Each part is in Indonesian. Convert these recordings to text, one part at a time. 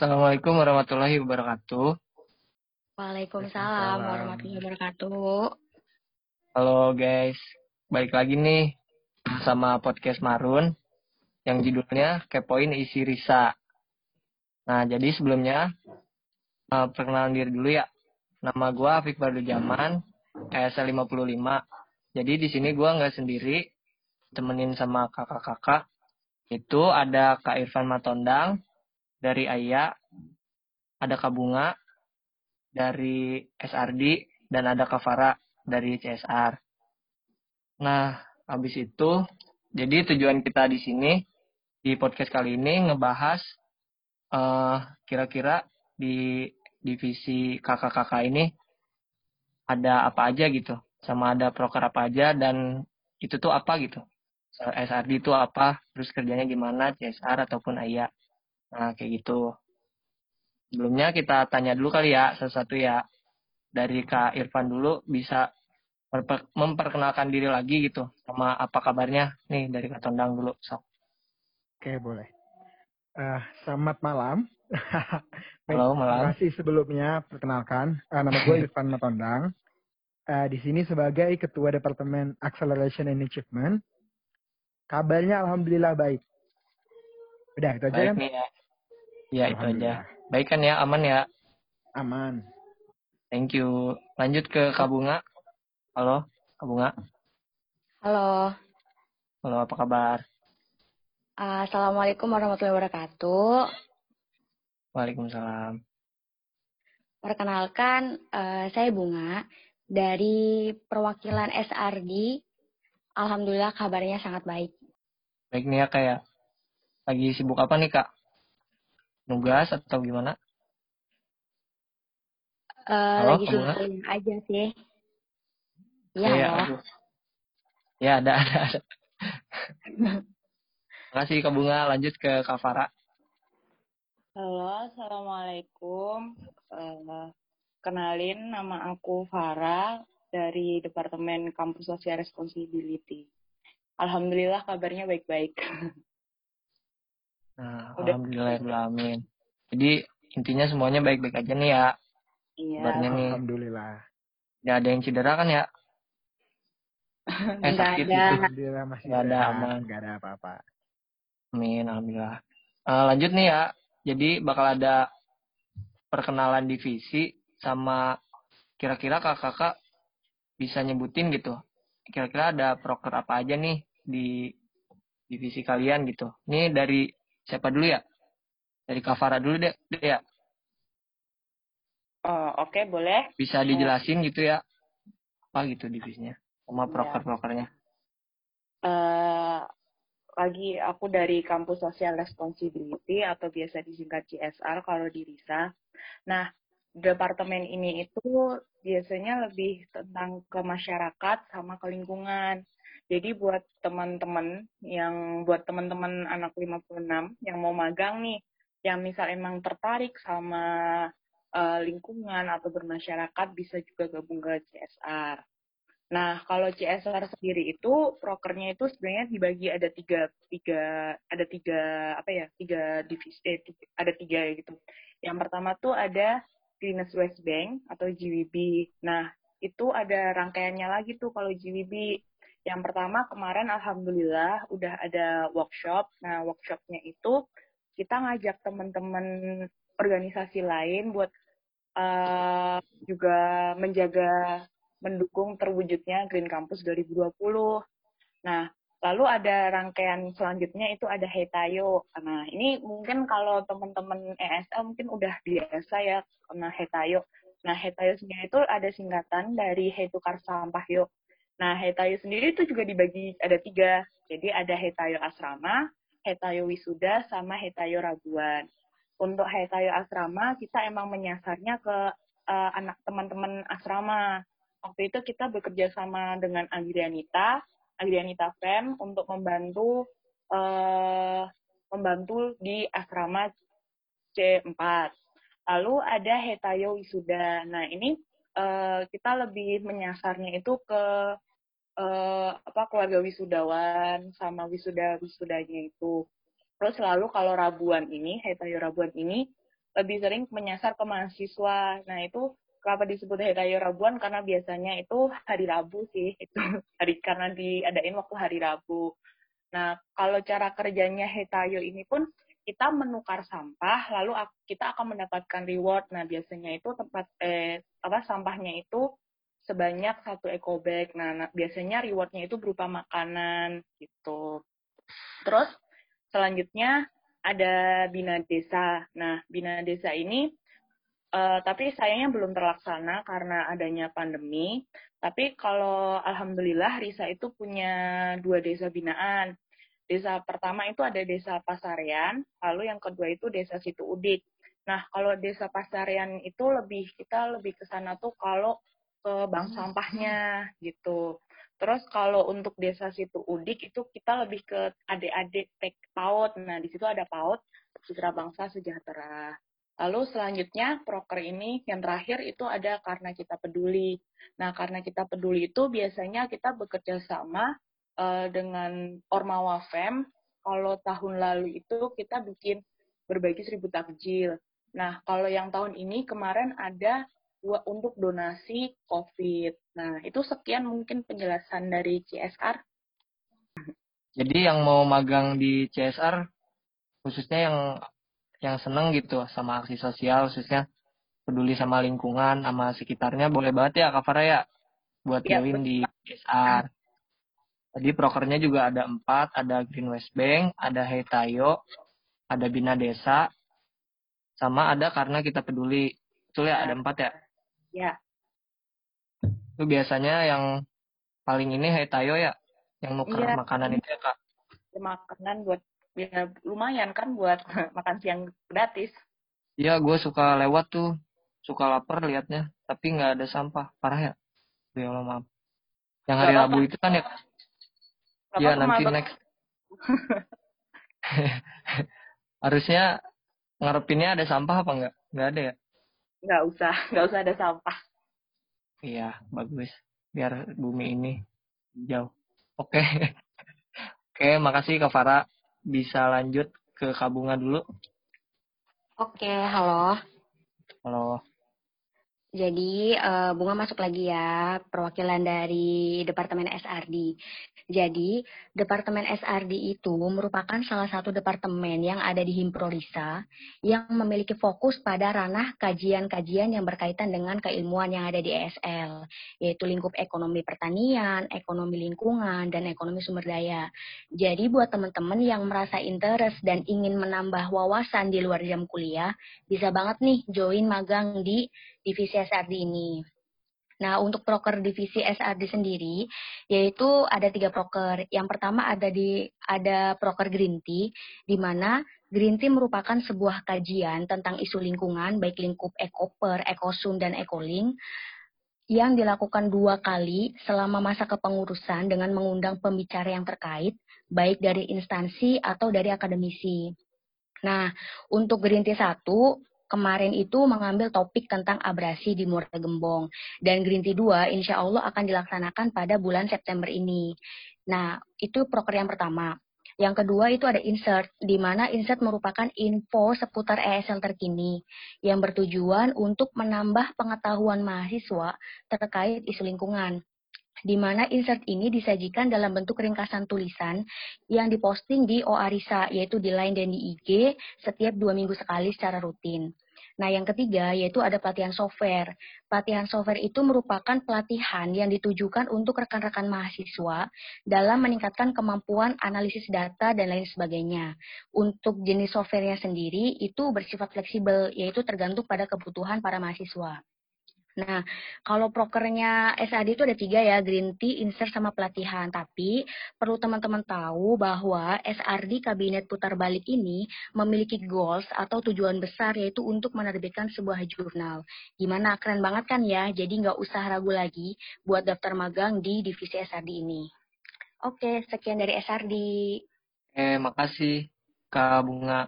Assalamualaikum warahmatullahi wabarakatuh. Waalaikumsalam warahmatullahi wabarakatuh. Halo guys, balik lagi nih sama podcast Marun yang judulnya Kepoin Isi Risa. Nah, jadi sebelumnya uh, perkenalan diri dulu ya. Nama gue Afik Bardu Jaman, ESL 55. Jadi di sini gue nggak sendiri, temenin sama kakak-kakak. Itu ada Kak Irfan Matondang dari Ayah, ada Kak Bunga dari SRD, dan ada Kak Farah dari CSR. Nah, habis itu, jadi tujuan kita di sini, di podcast kali ini ngebahas uh, kira-kira di divisi kakak-kakak ini ada apa aja gitu, sama ada proker apa aja, dan itu tuh apa gitu. SRD itu apa, terus kerjanya gimana, CSR ataupun AYA. Nah, kayak gitu. Sebelumnya kita tanya dulu kali ya, satu-satu ya. Dari Kak Irfan dulu bisa memperkenalkan diri lagi gitu, sama apa kabarnya nih dari Kak Tondang dulu, sok. Oke, boleh. Uh, selamat malam. Halo, malam. Terima kasih sebelumnya perkenalkan. Uh, nama gue Irfan Matondang. Uh, di sini sebagai Ketua Departemen Acceleration and Achievement Kabarnya alhamdulillah baik. Udah itu aja Baik kan? nih ya. Ya itu aja. Baik kan ya, aman ya. Aman. Thank you. Lanjut ke Kak Bunga. Halo, Kak Bunga. Halo. Halo, apa kabar? Assalamualaikum warahmatullahi wabarakatuh. Waalaikumsalam. Perkenalkan, uh, saya Bunga dari perwakilan SRD. Alhamdulillah kabarnya sangat baik. Baik nih ya kayak lagi sibuk apa nih kak? Nugas atau gimana? Uh, Halo, lagi sibuk aja sih. Iya, Iya, halo. aduh. Ya ada ada ada. Makasih Kak Bunga. Lanjut ke Kak Farah. Halo, Assalamualaikum. Eh, kenalin, nama aku Farah dari Departemen Kampus Social Responsibility. Alhamdulillah kabarnya baik-baik. Nah, Udah. Alhamdulillah, Jadi intinya semuanya baik-baik aja nih ya. Iya. Nih. Alhamdulillah. Gak ada yang cedera kan ya? Eh, Nggak sakit ada. gitu. Alhamdulillah masih Nggak ada, aman. nggak ada apa-apa. Amin, alhamdulillah. Eh, lanjut nih ya. Jadi bakal ada perkenalan divisi sama kira-kira kakak-kakak bisa nyebutin gitu. Kira-kira ada proker apa aja nih di divisi kalian gitu. Ini dari siapa dulu ya? Dari Kavara dulu deh, deh ya. Oh, Oke, boleh. Bisa dijelasin gitu ya. Apa gitu divisinya? Sama Iya. proker-prokernya. Eh, lagi aku dari Kampus Social Responsibility atau biasa disingkat CSR kalau di RISA. Nah, departemen ini itu biasanya lebih tentang ke masyarakat sama ke lingkungan. Jadi buat teman-teman yang buat teman-teman anak 56 yang mau magang nih, yang misal emang tertarik sama eh, lingkungan atau bermasyarakat bisa juga gabung ke CSR. Nah, kalau CSR sendiri itu prokernya itu sebenarnya dibagi ada tiga, tiga ada tiga apa ya tiga divisi eh, tiga- ada tiga gitu. Yang pertama tuh ada Cleanest West Bank atau GWB. Nah, itu ada rangkaiannya lagi tuh kalau GWB. Yang pertama kemarin alhamdulillah udah ada workshop. Nah, workshopnya itu kita ngajak teman-teman organisasi lain buat eh, juga menjaga mendukung terwujudnya Green Campus 2020. Nah, lalu ada rangkaian selanjutnya itu ada Hetayo. Nah, ini mungkin kalau teman-teman ESL mungkin udah biasa ya kena Hetayo. Nah, Hetayo sendiri itu ada singkatan dari Hetukar Sampah Yuk. Nah, Hetayo sendiri itu juga dibagi ada tiga. Jadi ada Hetayo Asrama, Hetayo Wisuda, sama Hetayo Raguan. Untuk Hetayo Asrama, kita emang menyasarnya ke eh, anak teman-teman asrama waktu itu kita bekerja sama dengan Agrianita, Agrianita Fem untuk membantu eh, membantu di asrama C4. Lalu ada Hetayo Wisuda. Nah, ini eh, kita lebih menyasarnya itu ke eh, apa keluarga wisudawan sama wisuda wisudanya itu. Terus lalu kalau Rabuan ini, Hetayo Rabuan ini lebih sering menyasar ke mahasiswa. Nah, itu kenapa disebut Hetayo Rabuan karena biasanya itu hari Rabu sih itu hari karena diadain waktu hari Rabu. Nah kalau cara kerjanya Hetayo ini pun kita menukar sampah lalu kita akan mendapatkan reward. Nah biasanya itu tempat eh apa sampahnya itu sebanyak satu eco bag. Nah, nah biasanya rewardnya itu berupa makanan gitu. Terus selanjutnya ada bina desa. Nah bina desa ini Uh, tapi sayangnya belum terlaksana karena adanya pandemi. Tapi kalau alhamdulillah Risa itu punya dua desa binaan. Desa pertama itu ada desa Pasarian, lalu yang kedua itu desa Situ Udik. Nah, kalau desa Pasarian itu lebih kita lebih ke sana tuh kalau ke bank hmm. sampahnya gitu. Terus kalau untuk desa Situ Udik itu kita lebih ke adik-adik tek PAUD. Nah, di situ ada PAUD, Citra Bangsa Sejahtera. Lalu selanjutnya proker ini yang terakhir itu ada karena kita peduli. Nah, karena kita peduli itu biasanya kita bekerja sama uh, dengan Ormawa Fem. Kalau tahun lalu itu kita bikin berbagi seribu takjil. Nah, kalau yang tahun ini kemarin ada untuk donasi COVID. Nah, itu sekian mungkin penjelasan dari CSR. Jadi yang mau magang di CSR, khususnya yang yang seneng gitu sama aksi sosial khususnya peduli sama lingkungan sama sekitarnya boleh banget ya Kak Farah ya buat ya, join di SR. Tadi prokernya juga ada empat, ada Green West Bank, ada Hetayo, ada Bina Desa, sama ada karena kita peduli. Betul ya, ada empat ya? Ya. Itu biasanya yang paling ini Hetayo ya, yang nuker ya. makanan itu ya Kak? Makanan buat ya lumayan kan buat makan siang gratis. Iya, gue suka lewat tuh, suka lapar liatnya, tapi nggak ada sampah, parah ya? Ya Allah maaf. Yang hari Rabu itu kan ya? Iya nanti next. Harusnya ngarepinnya ada sampah apa enggak? Enggak ada ya? Enggak usah, enggak usah ada sampah. Iya, bagus. Biar bumi ini jauh. Oke. Oke, makasih Kak Farah bisa lanjut ke Kabunga dulu. Oke, halo. Halo. Jadi uh, Bunga masuk lagi ya, perwakilan dari Departemen SRD. Jadi, Departemen SRD itu merupakan salah satu departemen yang ada di Himprorisa yang memiliki fokus pada ranah kajian-kajian yang berkaitan dengan keilmuan yang ada di ESL, yaitu lingkup ekonomi pertanian, ekonomi lingkungan, dan ekonomi sumber daya. Jadi, buat teman-teman yang merasa interest dan ingin menambah wawasan di luar jam kuliah, bisa banget nih join magang di divisi SRD ini. Nah, untuk proker divisi SRD sendiri, yaitu ada tiga proker. Yang pertama ada di ada proker Green Tea, di mana Green Tea merupakan sebuah kajian tentang isu lingkungan, baik lingkup ekoper, ekosum, dan ekolink, yang dilakukan dua kali selama masa kepengurusan dengan mengundang pembicara yang terkait, baik dari instansi atau dari akademisi. Nah, untuk Green Tea 1, kemarin itu mengambil topik tentang abrasi di Muara Gembong. Dan Green Tea 2 insya Allah akan dilaksanakan pada bulan September ini. Nah, itu proker yang pertama. Yang kedua itu ada insert, di mana insert merupakan info seputar ESL terkini yang bertujuan untuk menambah pengetahuan mahasiswa terkait isu lingkungan di mana insert ini disajikan dalam bentuk ringkasan tulisan yang diposting di OARISA, yaitu di Line dan di IG setiap dua minggu sekali secara rutin. Nah, yang ketiga yaitu ada pelatihan software. Pelatihan software itu merupakan pelatihan yang ditujukan untuk rekan-rekan mahasiswa dalam meningkatkan kemampuan analisis data dan lain sebagainya. Untuk jenis softwarenya sendiri itu bersifat fleksibel, yaitu tergantung pada kebutuhan para mahasiswa. Nah, kalau prokernya SAD itu ada tiga ya, green tea, insert, sama pelatihan. Tapi perlu teman-teman tahu bahwa SRD Kabinet Putar Balik ini memiliki goals atau tujuan besar yaitu untuk menerbitkan sebuah jurnal. Gimana, keren banget kan ya? Jadi nggak usah ragu lagi buat daftar magang di divisi SRD ini. Oke, sekian dari SRD. Eh, makasih Kak Bunga.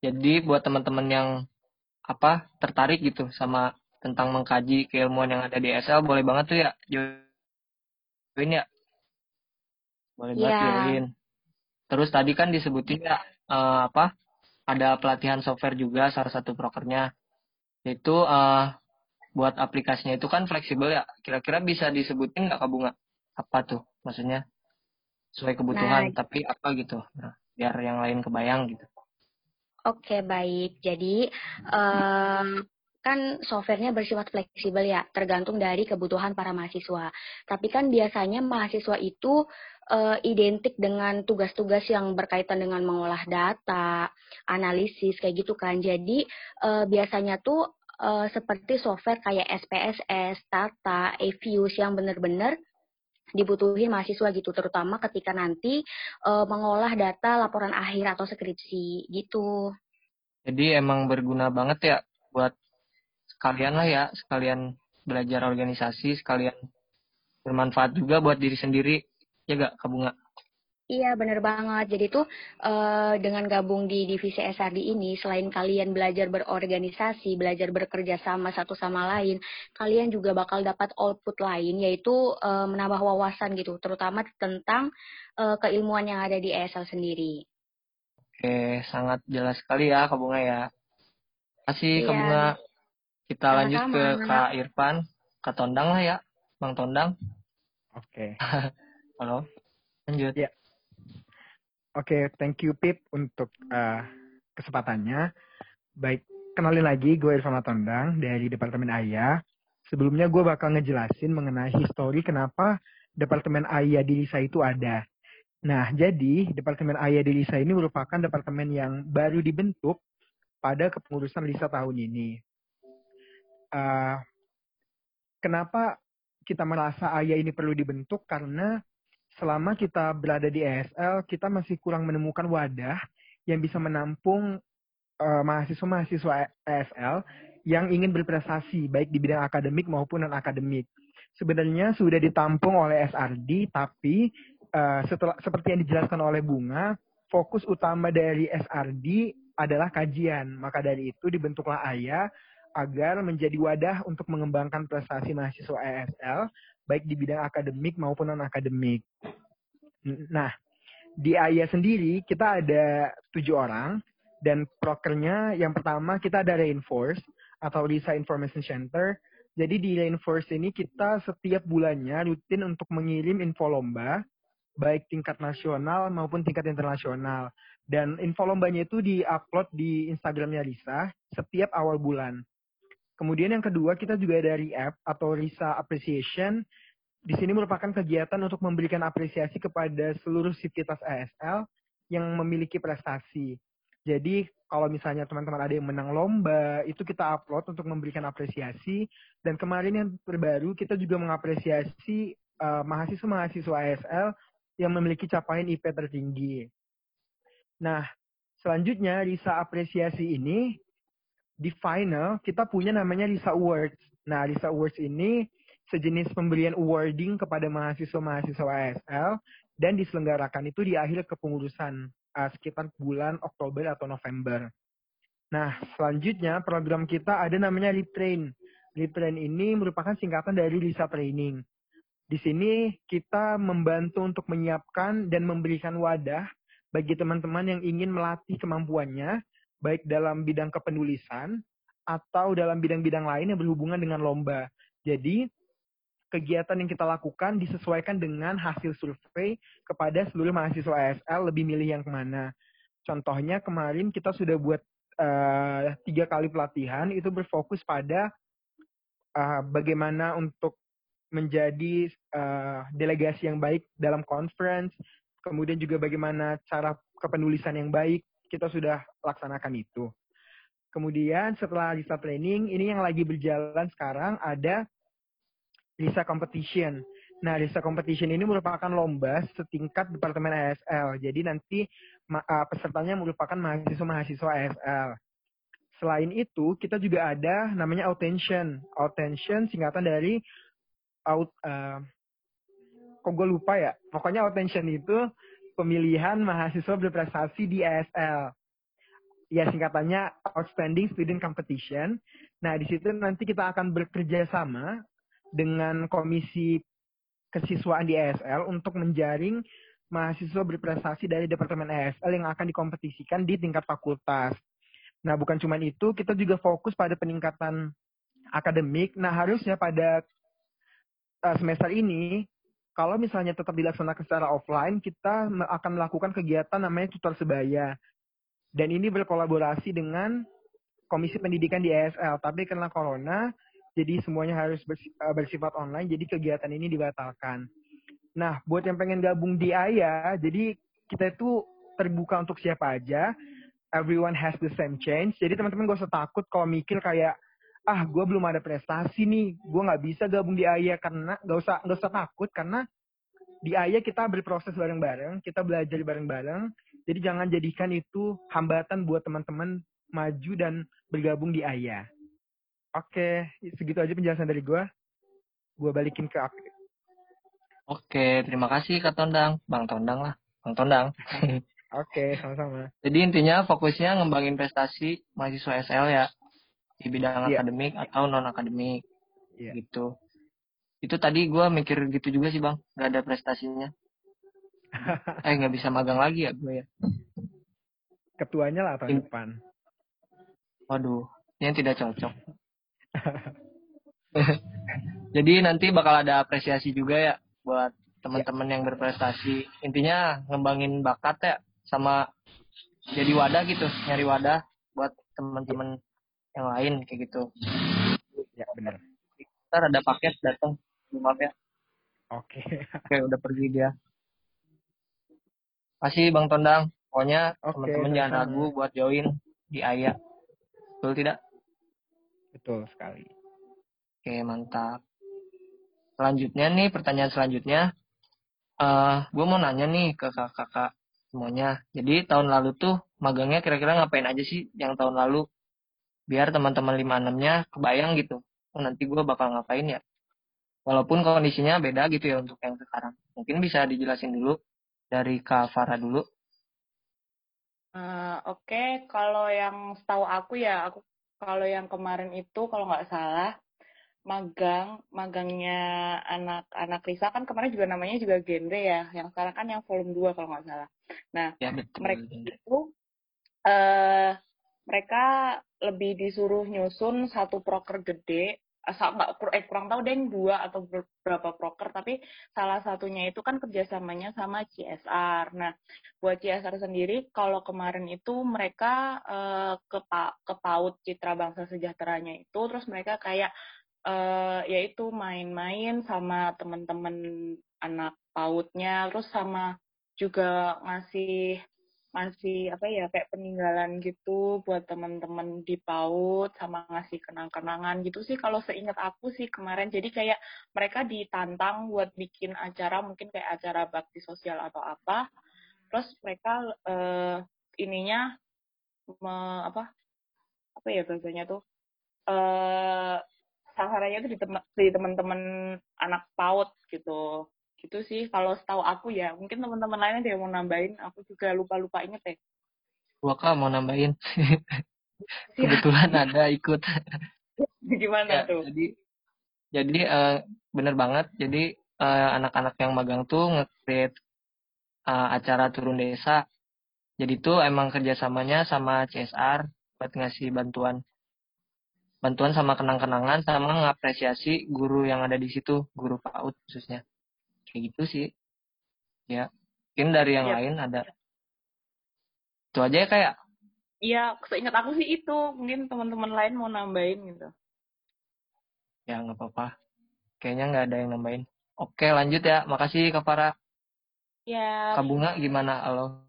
Jadi buat teman-teman yang apa tertarik gitu sama tentang mengkaji keilmuan yang ada di SL boleh banget tuh ya join ya boleh yeah. banget iya. join terus tadi kan disebutin ya uh, apa ada pelatihan software juga salah satu prokernya. Itu uh, buat aplikasinya itu kan fleksibel ya. Kira-kira bisa disebutin nggak Kak Bunga? Apa tuh maksudnya? Sesuai kebutuhan, nah, tapi apa gitu. Nah, biar yang lain kebayang gitu. Oke, baik. Jadi, um, kan softwarenya bersifat fleksibel ya, tergantung dari kebutuhan para mahasiswa. Tapi kan biasanya mahasiswa itu uh, identik dengan tugas-tugas yang berkaitan dengan mengolah data, analisis kayak gitu kan. Jadi uh, biasanya tuh uh, seperti software kayak SPSS, Tata, Evius yang benar-benar dibutuhin mahasiswa gitu, terutama ketika nanti uh, mengolah data laporan akhir atau skripsi gitu. Jadi emang berguna banget ya buat sekalian lah ya, sekalian belajar organisasi, sekalian bermanfaat juga buat diri sendiri, ya gak, Kak Bunga? Iya, bener banget. Jadi tuh uh, dengan gabung di divisi SRD ini, selain kalian belajar berorganisasi, belajar bekerja sama satu sama lain, kalian juga bakal dapat output lain, yaitu uh, menambah wawasan gitu, terutama tentang uh, keilmuan yang ada di ESL sendiri. Oke, sangat jelas sekali ya Kak Bunga ya. Terima kasih iya. Kak Bunga. Kita Sama-sama. lanjut ke Kak Irfan, Kak Tondang lah ya, Bang Tondang. Oke. Okay. Halo, lanjut. Ya. Oke, okay, thank you Pip untuk uh, kesempatannya. Baik, kenalin lagi gue Irfan Tondang dari Departemen AYA. Sebelumnya gue bakal ngejelasin mengenai histori kenapa Departemen AYA di LISA itu ada. Nah, jadi Departemen AYA di LISA ini merupakan departemen yang baru dibentuk pada kepengurusan LISA tahun ini uh, kenapa kita merasa ayah ini perlu dibentuk karena selama kita berada di ESL kita masih kurang menemukan wadah yang bisa menampung uh, mahasiswa-mahasiswa ESL yang ingin berprestasi baik di bidang akademik maupun non akademik. Sebenarnya sudah ditampung oleh SRD tapi uh, setelah seperti yang dijelaskan oleh Bunga, fokus utama dari SRD adalah kajian. Maka dari itu dibentuklah AYA agar menjadi wadah untuk mengembangkan prestasi mahasiswa ESL baik di bidang akademik maupun non akademik. Nah, di AYA sendiri kita ada tujuh orang dan prokernya yang pertama kita ada Reinforce atau Risa Information Center. Jadi di Reinforce ini kita setiap bulannya rutin untuk mengirim info lomba baik tingkat nasional maupun tingkat internasional. Dan info lombanya itu di-upload di Instagramnya Risa setiap awal bulan. Kemudian yang kedua kita juga ada app atau Risa Appreciation. Di sini merupakan kegiatan untuk memberikan apresiasi kepada seluruh sivitas ASL yang memiliki prestasi. Jadi kalau misalnya teman-teman ada yang menang lomba, itu kita upload untuk memberikan apresiasi. Dan kemarin yang terbaru kita juga mengapresiasi uh, mahasiswa-mahasiswa ASL yang memiliki capaian IP tertinggi. Nah, selanjutnya Risa Apresiasi ini di final kita punya namanya Lisa Awards. Nah, Lisa Awards ini sejenis pemberian awarding kepada mahasiswa-mahasiswa ASL dan diselenggarakan itu di akhir kepengurusan uh, sekitar bulan Oktober atau November. Nah, selanjutnya program kita ada namanya Retrain. Retrain ini merupakan singkatan dari Lisa Training. Di sini kita membantu untuk menyiapkan dan memberikan wadah bagi teman-teman yang ingin melatih kemampuannya baik dalam bidang kepenulisan atau dalam bidang-bidang lain yang berhubungan dengan lomba. Jadi, kegiatan yang kita lakukan disesuaikan dengan hasil survei kepada seluruh mahasiswa ASL lebih milih yang ke mana. Contohnya kemarin kita sudah buat uh, tiga kali pelatihan itu berfokus pada uh, bagaimana untuk menjadi uh, delegasi yang baik dalam conference, kemudian juga bagaimana cara kepenulisan yang baik, kita sudah laksanakan itu. Kemudian setelah Lisa Training, ini yang lagi berjalan sekarang ada Lisa Competition. Nah, Lisa Competition ini merupakan lomba setingkat Departemen ASL. Jadi nanti pesertanya merupakan mahasiswa-mahasiswa ASL. Selain itu, kita juga ada namanya Autention. Autention singkatan dari out, uh, kok gue lupa ya. Pokoknya Autention itu pemilihan mahasiswa berprestasi di ASL. Ya singkatannya Outstanding Student Competition. Nah di situ nanti kita akan bekerja sama dengan komisi kesiswaan di ASL untuk menjaring mahasiswa berprestasi dari Departemen ESL yang akan dikompetisikan di tingkat fakultas. Nah, bukan cuma itu, kita juga fokus pada peningkatan akademik. Nah, harusnya pada uh, semester ini, kalau misalnya tetap dilaksanakan secara offline, kita akan melakukan kegiatan namanya tutor sebaya. Dan ini berkolaborasi dengan Komisi Pendidikan di ESL. Tapi karena corona, jadi semuanya harus uh, bersifat online, jadi kegiatan ini dibatalkan. Nah, buat yang pengen gabung di AYA, jadi kita itu terbuka untuk siapa aja. Everyone has the same chance. Jadi teman-teman gak usah takut kalau mikir kayak, ah gue belum ada prestasi nih, gue nggak bisa gabung di AYA karena gak usah gak usah takut karena di AYA kita berproses bareng-bareng, kita belajar bareng-bareng. Jadi jangan jadikan itu hambatan buat teman-teman maju dan bergabung di AYA. Oke, segitu aja penjelasan dari gue. Gue balikin ke Oke, terima kasih Kak Tondang. Bang Tondang lah. Bang Tondang. Oke, sama-sama. Jadi intinya fokusnya ngembangin prestasi mahasiswa SL ya. Di bidang yeah. akademik atau non-akademik. Yeah. Gitu. Itu tadi gue mikir gitu juga sih Bang. Gak ada prestasinya. eh, gak bisa magang lagi ya gue ya. Ketuanya lah tahun depan. Waduh, ini tidak cocok. Jadi nanti bakal ada apresiasi juga ya buat teman-teman ya. yang berprestasi intinya ngembangin bakat ya sama jadi wadah gitu nyari wadah buat teman-teman yang lain kayak gitu. Ya benar. Ntar ada paket datang maaf ya. Oke. Oke udah pergi dia. Kasih bang Tondang. Pokoknya teman-teman jangan ragu buat join di Ayah betul tidak? Betul sekali. Oke mantap. Selanjutnya nih pertanyaan selanjutnya. Uh, gue mau nanya nih ke kakak-kakak semuanya. Jadi tahun lalu tuh magangnya kira-kira ngapain aja sih yang tahun lalu biar teman-teman lima enamnya kebayang gitu oh, nanti gue bakal ngapain ya walaupun kondisinya beda gitu ya untuk yang sekarang mungkin bisa dijelasin dulu dari Kak Farah dulu uh, oke okay. kalau yang setahu aku ya aku kalau yang kemarin itu kalau nggak salah magang, magangnya anak-anak Risa kan kemarin juga namanya juga genre ya, yang sekarang kan yang volume 2 kalau nggak salah. Nah, ya, betul. mereka itu uh, mereka lebih disuruh nyusun satu proker gede, asal nggak eh, kurang tahu deh dua atau berapa proker, tapi salah satunya itu kan kerjasamanya sama CSR. Nah, buat CSR sendiri, kalau kemarin itu mereka uh, ke, ke PAUD Citra Bangsa Sejahteranya itu, terus mereka kayak uh, yaitu main-main sama teman-teman anak pautnya terus sama juga ngasih masih apa ya kayak peninggalan gitu buat teman-teman di PAUD sama ngasih kenang-kenangan gitu sih. Kalau seingat aku sih kemarin jadi kayak mereka ditantang buat bikin acara mungkin kayak acara bakti sosial atau apa. Terus mereka uh, ininya me, apa apa ya bahasanya tuh uh, sasarannya itu di teman-teman anak PAUD gitu gitu sih kalau setahu aku ya. Mungkin teman-teman lainnya dia mau nambahin. Aku juga lupa lupa inget ya gua kan mau nambahin. Kebetulan ada ikut. Gimana ya, tuh? jadi jadi uh, bener banget. Jadi uh, anak-anak yang magang tuh nge-create uh, acara turun desa. Jadi tuh emang kerjasamanya sama CSR buat ngasih bantuan. Bantuan sama kenang-kenangan sama ngapresiasi guru yang ada di situ guru PAUD khususnya kayak gitu sih. Ya mungkin dari yang ya. lain ada. Itu aja ya kayak iya seingat aku sih itu. Mungkin teman-teman lain mau nambahin gitu. Ya nggak apa-apa. Kayaknya nggak ada yang nambahin. Oke lanjut ya. Makasih kak Farah. Ya. Kak Bunga gimana? Halo.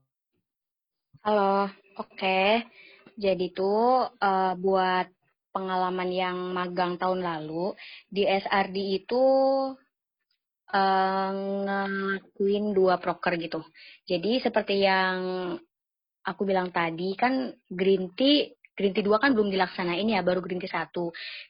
Halo. Oke. Jadi tuh uh, buat pengalaman yang magang tahun lalu di SRD itu uh, ngelakuin dua proker gitu. Jadi seperti yang aku bilang tadi kan green tea Green Tea 2 kan belum dilaksanain ya, baru Green Tea 1.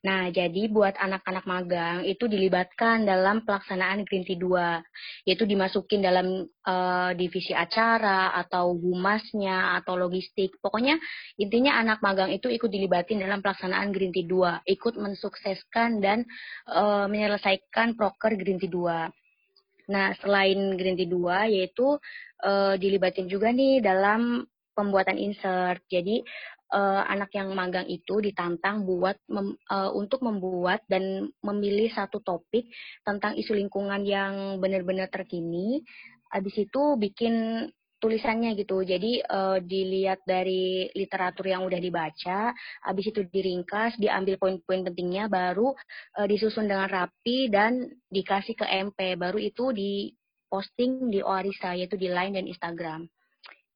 Nah, jadi buat anak-anak magang itu dilibatkan dalam pelaksanaan Green Tea 2, yaitu dimasukin dalam uh, divisi acara atau humasnya atau logistik. Pokoknya intinya anak magang itu ikut dilibatin dalam pelaksanaan Green Tea 2, ikut mensukseskan dan uh, menyelesaikan proker Green Tea 2. Nah, selain Green Tea 2 yaitu uh, dilibatin juga nih dalam pembuatan insert. Jadi uh, anak yang magang itu ditantang buat mem, uh, untuk membuat dan memilih satu topik tentang isu lingkungan yang benar-benar terkini. Habis itu bikin tulisannya gitu. Jadi uh, dilihat dari literatur yang udah dibaca, habis itu diringkas, diambil poin-poin pentingnya, baru uh, disusun dengan rapi dan dikasih ke MP. Baru itu diposting di Oarisa, yaitu di Line dan Instagram.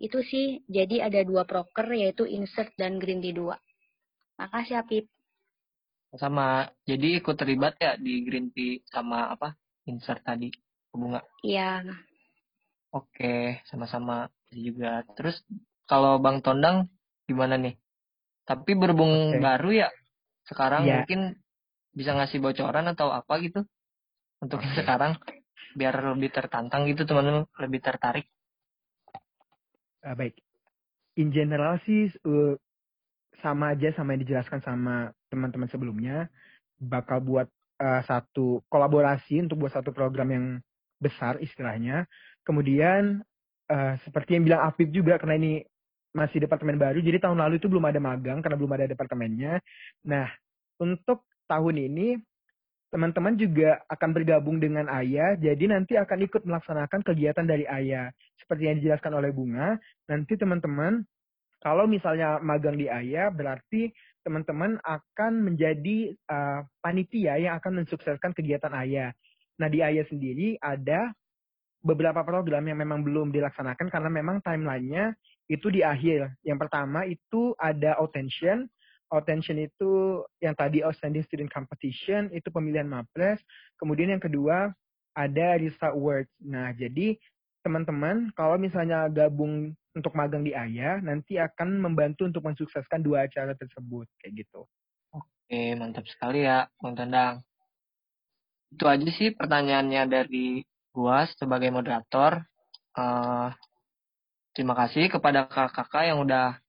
Itu sih, jadi ada dua proker, yaitu Insert dan Green Tea 2. Makasih, Apip. Sama, jadi ikut terlibat ya di Green Tea sama apa? Insert tadi, bunga. Iya. Oke, sama-sama juga. Terus kalau Bang Tondang gimana nih? Tapi berhubung okay. baru ya, sekarang yeah. mungkin bisa ngasih bocoran atau apa gitu untuk okay. sekarang biar lebih tertantang gitu teman-teman lebih tertarik. Uh, baik, in general sih uh, sama aja sama yang dijelaskan sama teman-teman sebelumnya. Bakal buat uh, satu kolaborasi untuk buat satu program yang besar istilahnya. Kemudian uh, seperti yang bilang Afif juga karena ini masih departemen baru, jadi tahun lalu itu belum ada magang karena belum ada departemennya. Nah, untuk tahun ini teman-teman juga akan bergabung dengan Ayah, jadi nanti akan ikut melaksanakan kegiatan dari Ayah. Seperti yang dijelaskan oleh Bunga, nanti teman-teman kalau misalnya magang di Ayah, berarti teman-teman akan menjadi uh, panitia yang akan mensukseskan kegiatan Ayah. Nah, di Ayah sendiri ada beberapa program yang memang belum dilaksanakan karena memang timelinenya itu di akhir. Yang pertama itu ada Attention. Attention itu yang tadi Outstanding Student Competition, itu pemilihan MAPRES. Kemudian yang kedua ada Risa Awards. Nah, jadi teman-teman kalau misalnya gabung untuk magang di AYA, nanti akan membantu untuk mensukseskan dua acara tersebut. Kayak gitu. Oke, mantap sekali ya, Bang Tendang. Itu aja sih pertanyaannya dari gua sebagai moderator. Uh, terima kasih kepada kakak-kakak yang udah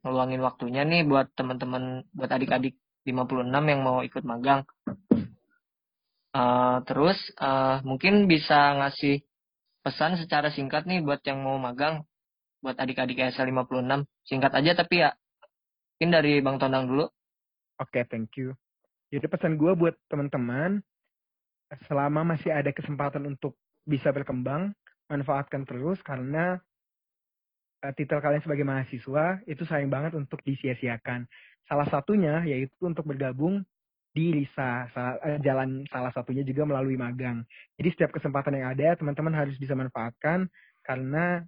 ngeluangin waktunya nih buat teman-teman, buat adik-adik 56 yang mau ikut magang. Uh, terus uh, mungkin bisa ngasih pesan secara singkat nih buat yang mau magang, buat adik-adik SL 56. Singkat aja tapi ya, mungkin dari Bang Tondang dulu. Oke, okay, thank you. Jadi pesan gue buat teman-teman, selama masih ada kesempatan untuk bisa berkembang, manfaatkan terus karena uh, titel kalian sebagai mahasiswa itu sayang banget untuk disia-siakan. Salah satunya yaitu untuk bergabung di. Salah, uh, jalan salah satunya juga melalui magang. Jadi setiap kesempatan yang ada, teman-teman harus bisa manfaatkan karena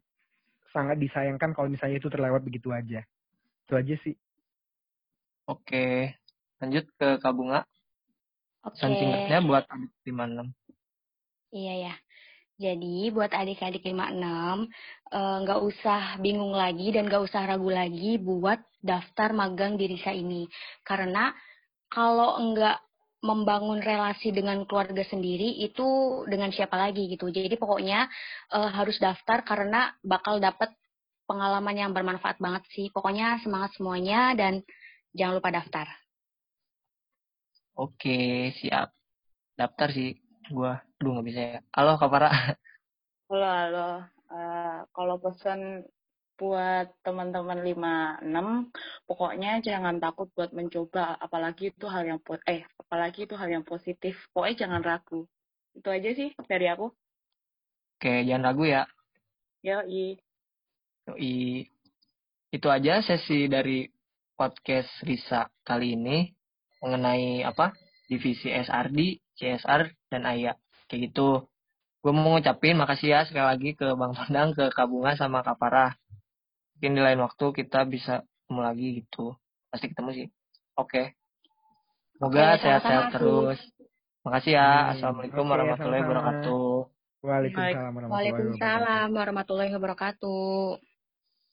sangat disayangkan kalau misalnya itu terlewat begitu aja. Itu aja sih. Oke, lanjut ke Kabunga. Oke. Okay. singkatnya buat adik 56. Iya ya. Jadi buat adik-adik 56 eh, nggak uh, usah bingung lagi dan nggak usah ragu lagi buat daftar magang di Risa ini. Karena kalau enggak membangun relasi dengan keluarga sendiri itu dengan siapa lagi gitu. Jadi pokoknya uh, harus daftar karena bakal dapat pengalaman yang bermanfaat banget sih. Pokoknya semangat semuanya dan jangan lupa daftar. Oke, siap. Daftar sih gua. Aduh, nggak bisa ya. Halo, Kak Farah. Halo, halo. Uh, kalau pesan buat teman-teman 56, pokoknya jangan takut buat mencoba, apalagi itu hal yang eh apalagi itu hal yang positif. Pokoknya jangan ragu. Itu aja sih dari aku. Oke, jangan ragu ya. Yoi. Yoi. Itu aja sesi dari podcast Risa kali ini mengenai apa divisi SRD, CSR, dan AYA. Kayak gitu. Gue mau ngucapin makasih ya sekali lagi ke Bang Tondang, ke Kabunga, sama Kak Parah. Mungkin di lain waktu kita bisa ketemu lagi gitu. Pasti ketemu sih. Oke. Semoga sehat-sehat terus. Makasih ya. Hmm. Assalamualaikum Oke, warahmatullahi wabarakatuh. Waalaikumsalam warahmatullahi wabarakatuh. Waalaikumsalam warahmatullahi wabarakatuh.